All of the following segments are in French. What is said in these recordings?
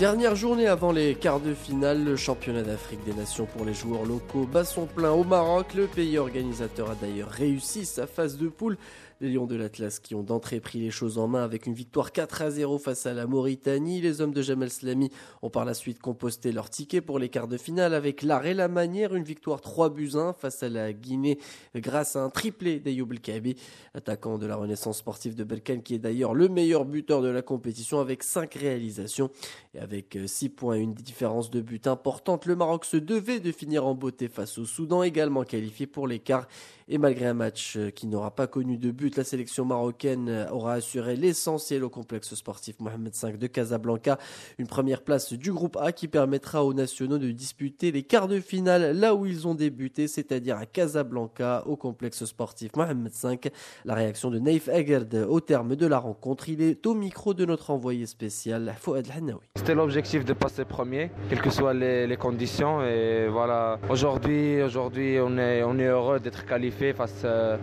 Dernière journée avant les quarts de finale, le championnat d'Afrique des Nations pour les joueurs locaux bat son plein au Maroc. Le pays organisateur a d'ailleurs réussi sa phase de poule les Lions de l'Atlas qui ont d'entrée pris les choses en main avec une victoire 4 à 0 face à la Mauritanie. Les hommes de Jamel Slami ont par la suite composté leur ticket pour les quarts de finale avec l'art et la manière. Une victoire 3 buts 1 face à la Guinée grâce à un triplé d'Ayoub Kabi, attaquant de la Renaissance sportive de Belkan qui est d'ailleurs le meilleur buteur de la compétition avec 5 réalisations. Et avec 6 points et une différence de but importante, le Maroc se devait de finir en beauté face au Soudan également qualifié pour les quarts. Et malgré un match qui n'aura pas connu de but, la sélection marocaine aura assuré l'essentiel au complexe sportif Mohamed V de Casablanca. Une première place du groupe A qui permettra aux nationaux de disputer les quarts de finale là où ils ont débuté, c'est-à-dire à Casablanca, au complexe sportif Mohamed V. La réaction de Naif Agerd au terme de la rencontre, il est au micro de notre envoyé spécial Fouad Hanaoui. C'était l'objectif de passer premier, quelles que soient les, conditions. Et voilà, aujourd'hui, aujourd'hui, on est, on est heureux d'être qualifié face à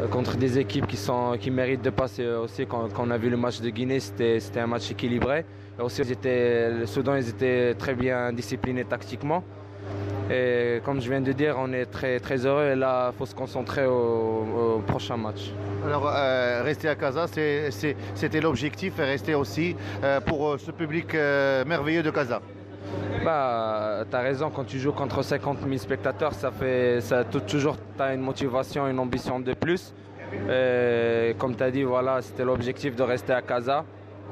euh, contre des équipes qui, sont, qui méritent de passer aussi. Quand, on a vu le match de Guinée, c'était un match équilibré. Aussi, le Soudan, ils étaient très bien disciplinés tactiquement. Et comme je viens de dire, on est très, très heureux et là, il faut se concentrer au, prochain match. Alors, euh, rester à Casa, c'était l'objectif et rester aussi euh, pour ce public merveilleux de Casa. Bah, tu as raison, quand tu joues contre 50 000 spectateurs, ça fait ça, toujours tu as une motivation, une ambition de plus. comme tu as dit, voilà, c'était l'objectif de rester à Casa.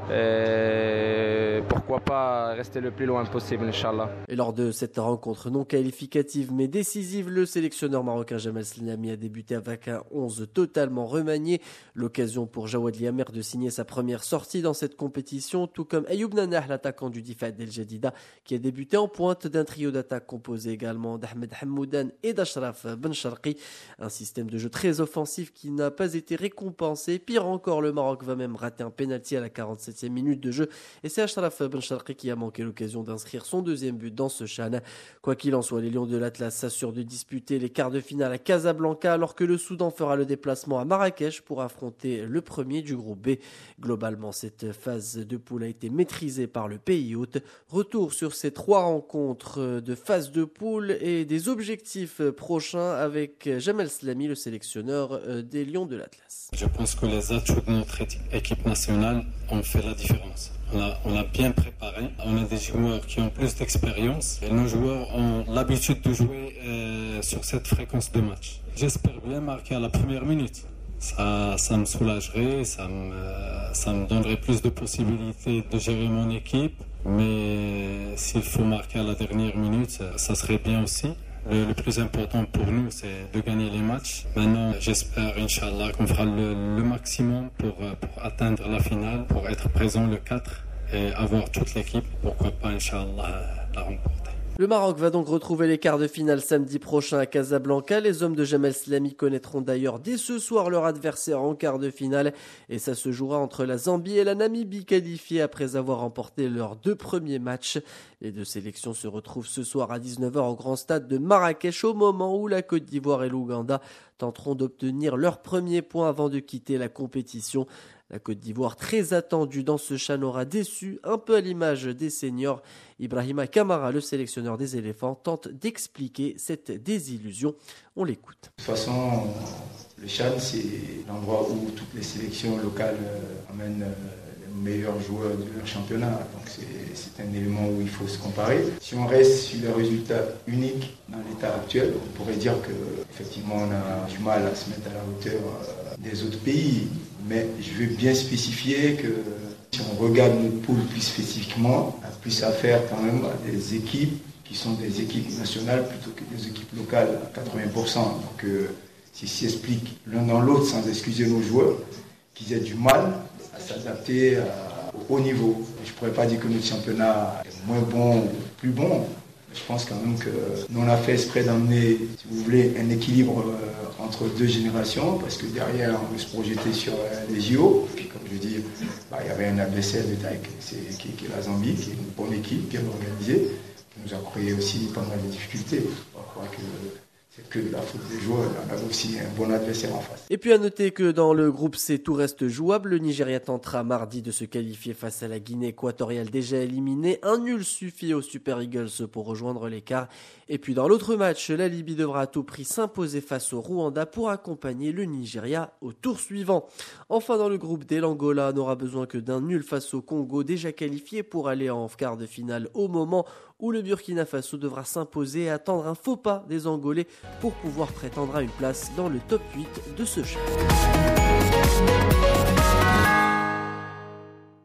Et pourquoi pas rester le plus loin possible, Inch'Allah. Et lors de cette rencontre non qualificative mais décisive, le sélectionneur marocain Jamal Slami a débuté avec un 11 totalement remanié. L'occasion pour Jawad Liamer de signer sa première sortie dans cette compétition, tout comme Ayoub Nanah, l'attaquant du Difad El Jadida, qui a débuté en pointe d'un trio d'attaque composé également d'Ahmed Hammoudan et d'Ashraf Ben Sharqi. Un système de jeu très offensif qui n'a pas été récompensé. Pire encore, le Maroc va même rater un penalty à la 47 minute de jeu. Et c'est Ashraf Ben qui a manqué l'occasion d'inscrire son deuxième but dans ce chan. Quoi qu'il en soit, les Lions de l'Atlas s'assurent de disputer les quarts de finale à Casablanca alors que le Soudan fera le déplacement à Marrakech pour affronter le premier du groupe B. Globalement, cette phase de poule a été maîtrisée par le pays hôte. Retour sur ces trois rencontres de phase de poule et des objectifs prochains avec Jamel Slami, le sélectionneur des Lions de l'Atlas. Je pense que les atouts de notre équipe nationale ont fait la différence. On a, bien préparé, on a des joueurs qui ont plus d'expérience et nos joueurs ont l'habitude de jouer euh, sur cette fréquence de match. J'espère bien marquer à la première minute. Ça, ça me soulagerait, ça me, ça me donnerait plus de possibilités de gérer mon équipe. Mais s'il faut marquer à la dernière minute, ça serait bien aussi. Le, plus important pour nous, c'est de gagner les matchs. Maintenant, j'espère, Inch'Allah, qu'on fera le, maximum pour, euh, pour, atteindre la finale, pour être présent le 4 et avoir toute l'équipe. Pourquoi pas, Inch'Allah, la remporter. Le Maroc va donc retrouver les quarts de finale samedi prochain à Casablanca. Les hommes de Jamel Slami connaîtront d'ailleurs dès ce soir leur adversaire en quart de finale et ça se jouera entre la Zambie et la Namibie qualifiées après avoir remporté leurs deux premiers matchs. Les deux sélections se retrouvent ce soir à 19h au grand stade de Marrakech au moment où la Côte d'Ivoire et l'Ouganda tenteront d'obtenir leur premier point avant de quitter la compétition. La Côte d'Ivoire, très attendue dans ce chan, aura déçu, un peu à l'image des seniors. Ibrahima Kamara, le sélectionneur des éléphants, tente d'expliquer cette désillusion. On l'écoute. De toute façon, le chan, c'est l'endroit où toutes les sélections locales euh, amènent euh, meilleurs joueurs de leur championnat. Donc c'est un élément où il faut se comparer. Si on reste sur les résultats uniques dans l'état actuel, on pourrait dire qu'effectivement on a du mal à se mettre à la hauteur euh, des autres pays. Mais je veux bien spécifier que si on regarde notre poule plus spécifiquement, on a plus affaire quand même à des équipes qui sont des équipes nationales plutôt que des équipes locales à 80%. Donc euh, si s'explique l'un dans l'autre sans excuser nos joueurs, qu'ils aient du mal s'adapter au haut niveau. Je ne pourrais pas dire que notre championnat est moins bon ou plus bon, je pense quand même que nous on a fait exprès d'emmener, si vous voulez, un équilibre euh, entre deux générations, parce que derrière on veut se projeter sur euh, les JO. Puis comme je dis, bah, il y avait un adversaire de taille qui, est la Zambie, qui est une bonne équipe, bien organisée, qui nous a créé aussi pas mal difficultés. C'est la des joueurs. Aussi un bon adversaire en face. Et puis à noter que dans le groupe C, tout reste jouable. Le Nigeria tentera mardi de se qualifier face à la Guinée équatoriale déjà éliminée. Un nul suffit aux Super Eagles pour rejoindre l'écart. Et puis dans l'autre match, la Libye devra à tout prix s'imposer face au Rwanda pour accompagner le Nigeria au tour suivant. Enfin dans le groupe D, l'Angola n'aura besoin que d'un nul face au Congo déjà qualifié pour aller en quart de finale au moment où le Burkina Faso devra s'imposer et attendre un faux pas des Angolais pour pouvoir prétendre à une place dans le top 8 de ce champ.